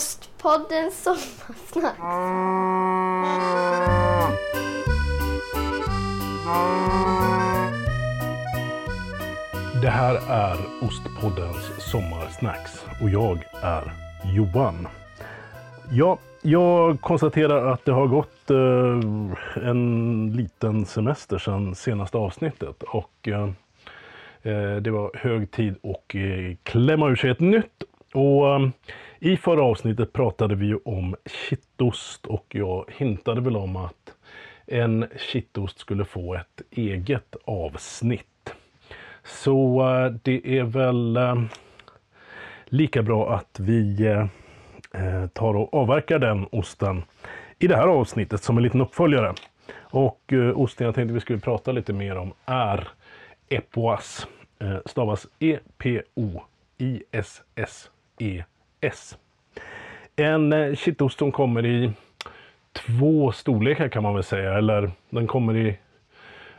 Ostpodden Sommarsnack. Det här är Ostpoddens sommarsnacks och jag är Johan. Ja, jag konstaterar att det har gått eh, en liten semester sedan senaste avsnittet och eh, eh det var hög tid att eh, klämma ur sig ett nytt. Och eh, i förra avsnittet pratade vi ju om kittost och jag hintade väl om att en kittost skulle få ett eget avsnitt. Så eh, det är väl eh, lika bra att vi eh, tar och avverkar den osten i det här avsnittet som en liten uppföljare. Och osten jag tänkte vi skulle prata lite mer om är Epoas. Eh, stavas S. En eh, kittost som kommer i två storlekar kan man väl säga. Eller den kommer i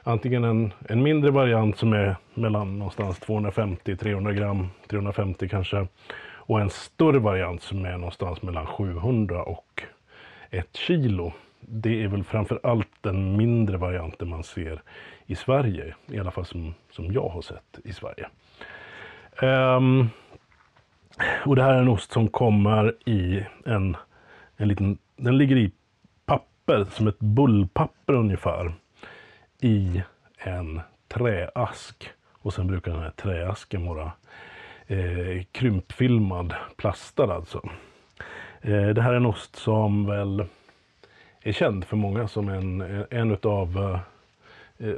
antingen en, en mindre variant som är mellan någonstans 250-300 gram, 350 kanske. Och en större variant som är någonstans mellan 700 och 1 kilo. Det är väl framför allt den mindre varianten man ser i Sverige. I alla fall som, som jag har sett i Sverige. Um, och det här är en ost som kommer i en, en liten, den ligger i papper, som ett bullpapper ungefär, i en träask. Och sen brukar den här träasken vara eh, krympfilmad, plastad alltså. Eh, det här är en ost som väl är känd för många som en, en utav eh, eh,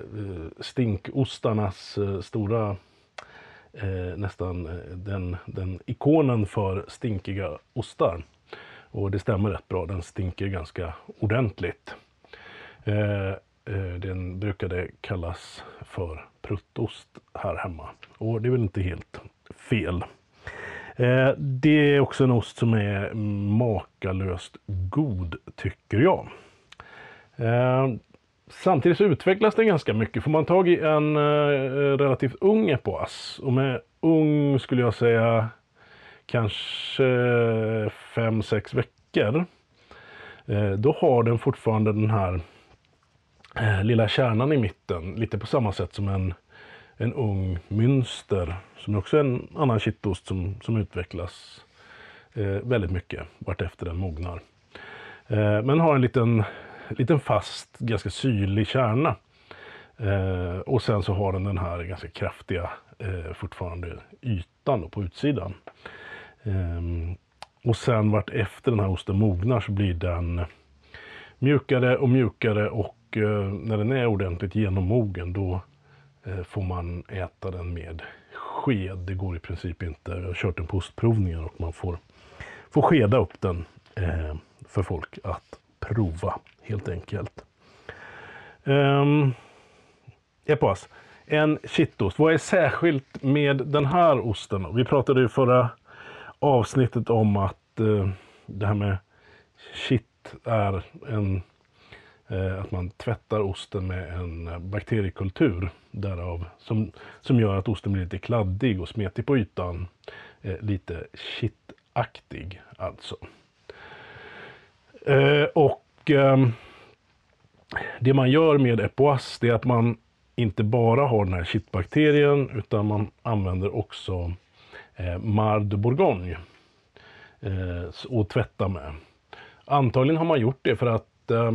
stinkostarnas eh, stora eh, nästan eh, den, den ikonen för stinkiga ostar. Och det stämmer rätt bra, den stinker ganska ordentligt. Eh, eh den brukade kallas för pruttost här hemma. Och det är väl inte helt fel. Eh, det är också en ost som är makalöst god, tycker jag. Samtidigt så utvecklas den ganska mycket. Får man tag i en eh, relativt ung epoas, och med ung skulle jag säga kanske 5-6 veckor, eh, då har den fortfarande den här eh, lilla kärnan i mitten, lite på samma sätt som en, en ung münster, som också är en annan kittost som, som utvecklas eh, väldigt mycket vartefter den mognar. Eh, men har en liten liten fast, ganska syrlig kärna. Eh, och sen så har den den här ganska kraftiga eh, fortfarande ytan då, på utsidan. Eh, och sen vart efter den här osten mognar så blir den mjukare och mjukare och eh, när den är ordentligt genommogen då eh, får man äta den med sked. Det går i princip inte. Jag har kört den på ostprovningar och man får, får skeda upp den eh, för folk att prova helt enkelt. Ehm, um, Epoas, en kittost. Vad är särskilt med den här osten? Vi pratade i förra avsnittet om att uh, det här med kitt är en, uh, att man tvättar osten med en bakteriekultur därav, som, som gör att osten blir lite kladdig och smetig på ytan. Uh, lite kittaktig alltså. Eh, och ehm, det man gör med Epoas det är att man inte bara har den här kittbakterien utan man använder också eh, Mar de Bourgogne eh, tvätta med. Antagligen har man gjort det för att eh,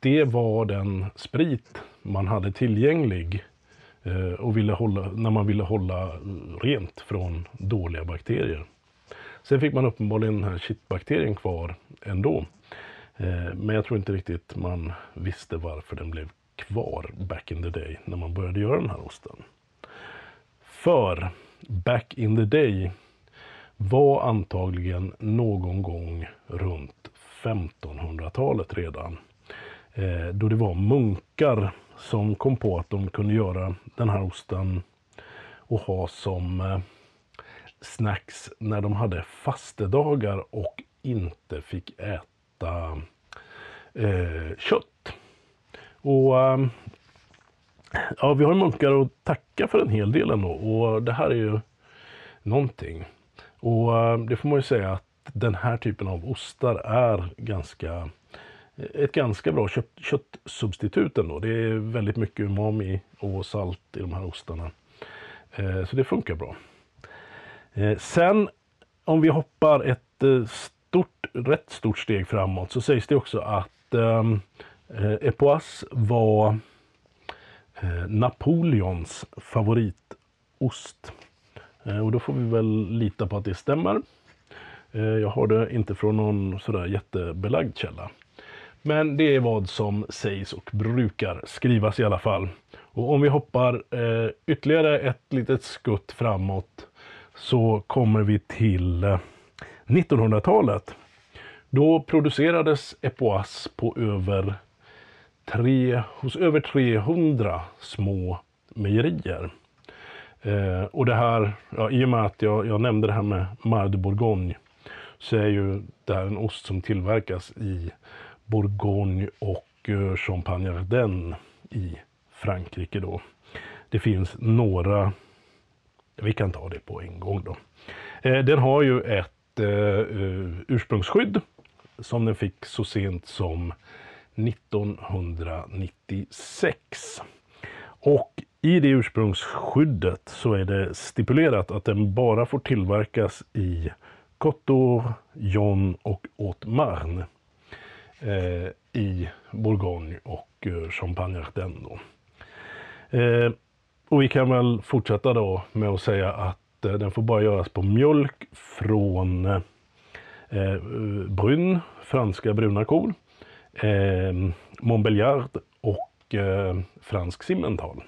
det var den sprit man hade tillgänglig eh, och ville hålla, när man ville hålla rent från dåliga bakterier. Sen fick man uppenbarligen den här kittbakterien kvar ändå. Eh, men jag tror inte riktigt man visste varför den blev kvar back in the day när man började göra den här osten. För back in the day var antagligen någon gång runt 1500-talet redan. Eh, då det var munkar som kom på att de kunde göra den här osten och ha som eh, snacks när de hade fastedagar och inte fick äta eh, kött. Och eh, ja, vi har munkar att tacka för en hel del ändå och det här är ju någonting. Och eh, det får man ju säga att den här typen av ostar är ganska eh, ett ganska bra kött, köttsubstitut ändå. Det är väldigt mycket umami och salt i de här ostarna. Eh, så det funkar bra. Eh, sen om vi hoppar ett eh, stort, rätt stort steg framåt så sägs det också att ehm, eh, Epoas var eh, Napoleons favoritost. Eh, och då får vi väl lita på att det stämmer. Eh, jag har det inte från någon sådär jättebelagd källa. Men det är vad som sägs och brukar skrivas i alla fall. Och om vi hoppar eh, ytterligare ett litet skutt framåt så kommer vi till eh, 1900-talet. Då producerades Epoas på över tre, hos över 300 små mejerier. Eh, och det här, ja, i och med att jag, jag nämnde det här med Mar de Bourgogne, så är ju det här en ost som tillverkas i Bourgogne och eh, Champagne Ardenne i Frankrike då. Det finns några, vi kan ta det på en gång då. Eh, den har ju ett eh, eh, ursprungsskydd som den fick så sent som 1996. Och i det ursprungsskyddet så är det stipulerat att den bara får tillverkas i Coteau, Jon och Haute-Marne eh, i Bourgogne och Champagne Ardenne. Eh, och vi kan väl fortsätta då med att säga att eh, den får bara göras på mjölk från eh, eh brun, franska bruna kor, eh, Montbéliard och eh, fransk Simmental.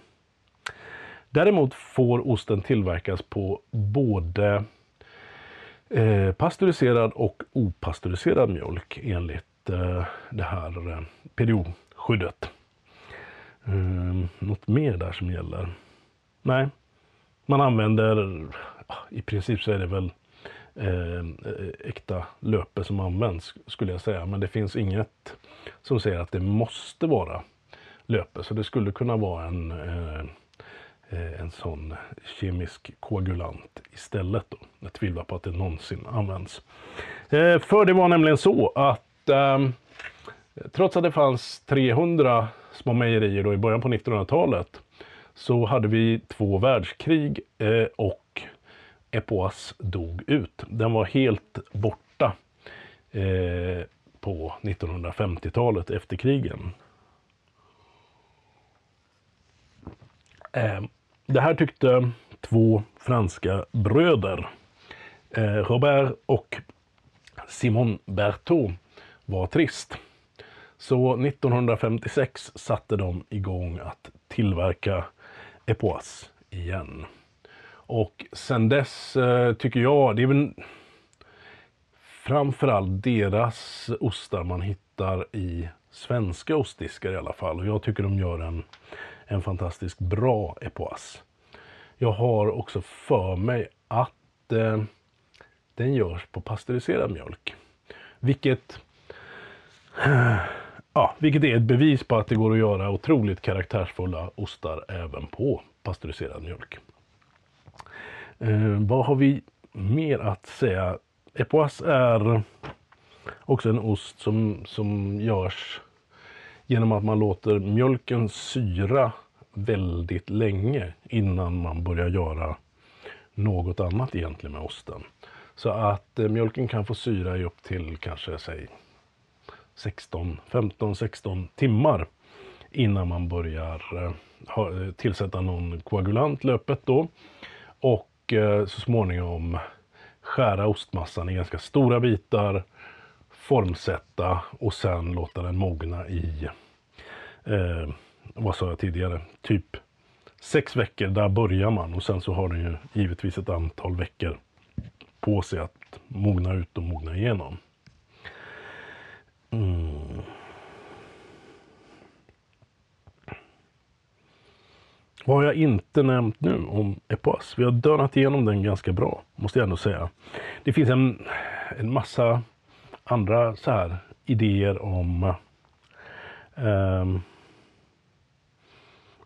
Däremot får osten tillverkas på både eh, pasteuriserad och opastöriserad mjölk enligt eh, det här eh, periodskyddet. Eh, något mer där som gäller? Nej, man använder, i princip så är det väl eh, äkta löpe som används skulle jag säga. Men det finns inget som säger att det måste vara löpe. Så det skulle kunna vara en, eh, eh, en sån kemisk koagulant istället. Då. Jag tvivlar på att det någonsin används. Eh, för det var nämligen så att eh, trots att det fanns 300 små mejerier då i början på 1900-talet så hade vi två världskrig eh, och Epoas dog ut. Den var helt borta eh, på 1950-talet efter krigen. Eh, det här tyckte två franska bröder, eh, Robert och Simon Berthaud, var trist. Så 1956 satte de igång att tillverka Epoas igen. Och sen dess eh, tycker jag, det är väl framförallt deras ostar man hittar i svenska ostdiskar i alla fall. Och jag tycker de gör en, en fantastiskt bra Epoas. Jag har också för mig att eh, den görs på pasteuriserad mjölk. Vilket, ja, vilket är ett bevis på att det går att göra otroligt karaktärsfulla ostar även på pasteuriserad mjölk. Eh, vad har vi mer att säga? Epoas är också en ost som, som görs genom att man låter mjölken syra väldigt länge innan man börjar göra något annat egentligen med osten. Så att eh, mjölken kan få syra i upp till kanske säg 16, 15, 16 timmar innan man börjar eh, tillsätta någon koagulant löpet då. Och eh, så småningom skära ostmassan i ganska stora bitar, formsätta och sen låta den mogna i, eh, vad sa jag tidigare, typ sex veckor, där börjar man och sen så har den ju givetvis ett antal veckor på sig att mogna ut och mogna igenom. Mm. Vad har jag inte nämnt nu om Epoas? Vi har dönat igenom den ganska bra, måste jag ändå säga. Det finns en, en massa andra så här idéer om... Um,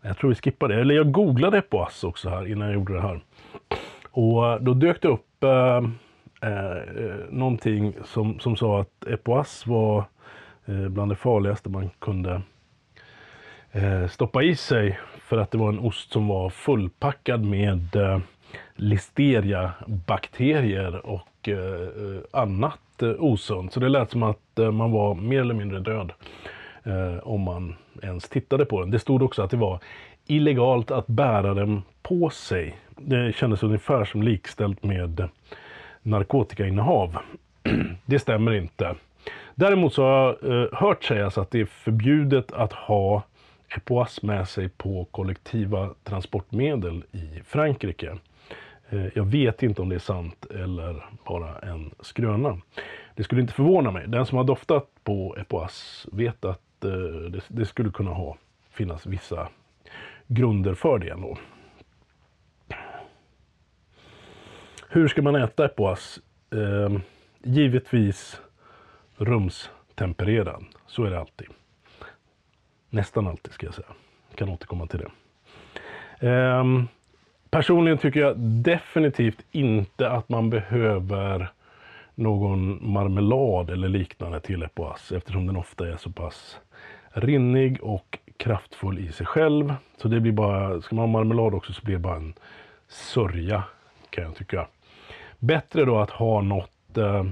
jag tror vi skippar det. Eller jag googlade Epoas också här innan jag gjorde det här. Och då dök det upp uh, eh, eh, någonting som, som sa att epoas var eh, bland det farligaste man kunde eh, stoppa i sig för att det var en ost som var fullpackad med eh, listeriabakterier och eh, annat eh, osunt. Så det lät som att eh, man var mer eller mindre död eh, om man ens tittade på den. Det stod också att det var illegalt att bära den på sig. Det kändes ungefär som likställt med narkotikainnehav. det stämmer inte. Däremot så har jag eh, hört sägas att det är förbjudet att ha epoas med sig på kollektiva transportmedel i Frankrike. Eh, jag vet inte om det är sant eller bara en skröna. Det skulle inte förvåna mig. Den som har doftat på epoas vet att eh, det, det skulle kunna ha, finnas vissa grunder för det ändå. Hur ska man äta epoas? Eh, givetvis rumstempererad. Så är det alltid. Nästan alltid ska jag säga. Jag kan återkomma till det. Eh, personligen tycker jag definitivt inte att man behöver någon marmelad eller liknande till epoas eftersom den ofta är så pass rinnig och kraftfull i sig själv. Så det blir bara, ska man ha marmelad också så blir det bara en sörja kan jag tycka. Bättre då att ha något eh,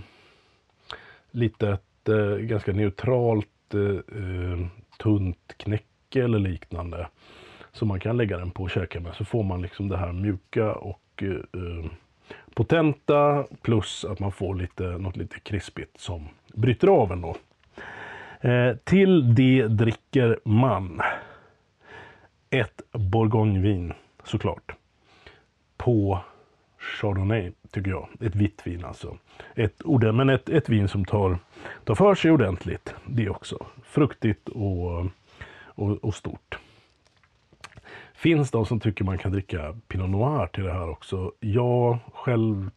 litet, eh, ganska neutralt, eh, eh tunt knäcke eller liknande. Som man kan lägga den på och käka med. Så får man liksom det här mjuka och eh, eh, potenta plus att man får lite, något lite krispigt som bryter av ändå. Eh, till det dricker man ett bourgognevin såklart. På Chardonnay tycker jag. Ett vitt vin alltså. Ett, men ett, ett vin som tar, tar för sig ordentligt. Det också. Fruktigt och, och, och stort. Finns de som tycker man kan dricka Pinot Noir till det här också? Jag själv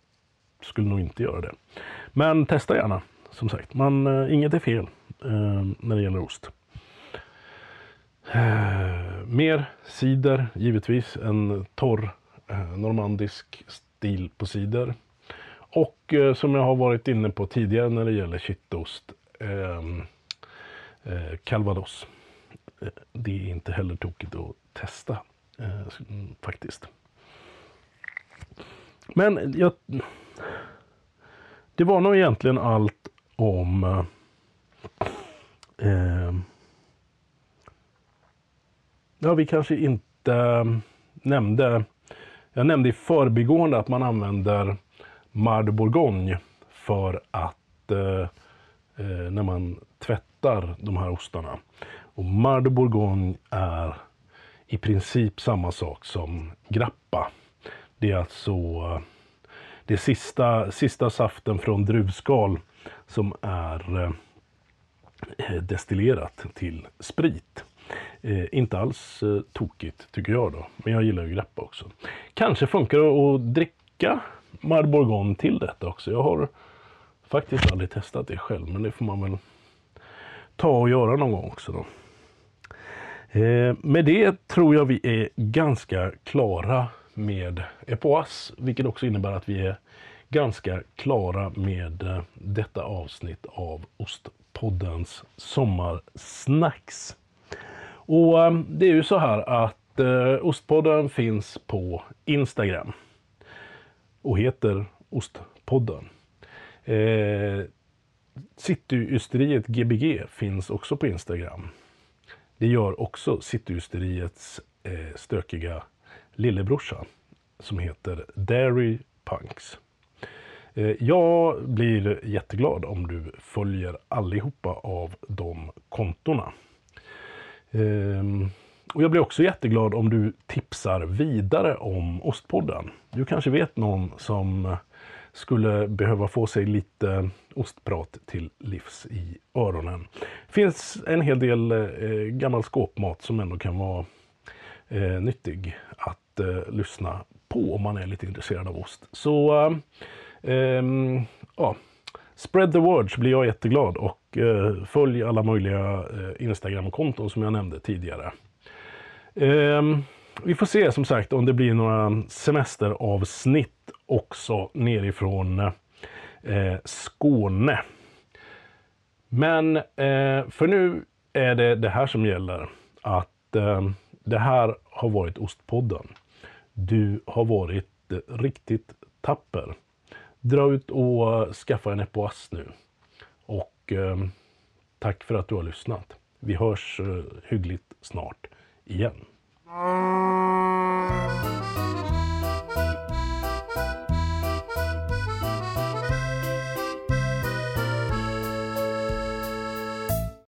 skulle nog inte göra det. Men testa gärna. Som sagt, man, äh, inget är fel äh, när det gäller ost. Äh, mer cider, givetvis. En torr normandisk stil på cider. Och eh, som jag har varit inne på tidigare när det gäller kittost, ehm, eh, calvados. Eh, det är inte heller tokigt att testa mm, faktiskt. Men jag, det var nog egentligen allt om eh, ehm, Ja, vi kanske inte ehm, nämnde jag nämnde i förbigående att man använder Mar de Bourgogne för att eh, eh, när man tvättar de här ostarna. Och Mar de Bourgogne är i princip samma sak som grappa. Det är alltså eh, det sista, sista saften från druvskal som är eh, eh destillerat till sprit. Eh, inte alls eh, tokigt tycker jag då, men jag gillar ju grappa också. Kanske funkar det att dricka Marborgon till detta också. Jag har faktiskt aldrig testat det själv, men det får man väl ta och göra någon gång också då. Eh, med det tror jag vi är ganska klara med Epoas, vilket också innebär att vi är ganska klara med eh, detta avsnitt av Ostpoddens sommarsnacks. Och eh, det är ju så här att eh, Ostpodden finns på Instagram och heter Ostpodden. Eh, Cityysteriet Gbg finns också på Instagram. Det gör också Cityysteriets eh, stökiga lillebrorsa som heter Dairy Punks. Eh, jag blir jätteglad om du följer allihopa av de kontona. Ehm, och jag blir också jätteglad om du tipsar vidare om Ostpodden. Du kanske vet någon som skulle behöva få sig lite ostprat till livs i öronen. Det finns en hel del eh, gammal skåpmat som ändå kan vara eh, nyttig att eh, lyssna på om man är lite intresserad av ost. Så eh, ja, spread the word så blir jag jätteglad och eh, följ alla möjliga eh, Instagram-konton som jag nämnde tidigare. Eh, vi får se som sagt om det blir några semesteravsnitt också nerifrån eh, Skåne. Men eh, för nu är det det här som gäller. Att eh, det här har varit Ostpodden. Du har varit eh, riktigt tapper. Dra ut och skaffa en Epoas nu. Och eh, tack för att du har lyssnat. Vi hörs eh, hyggligt snart igen.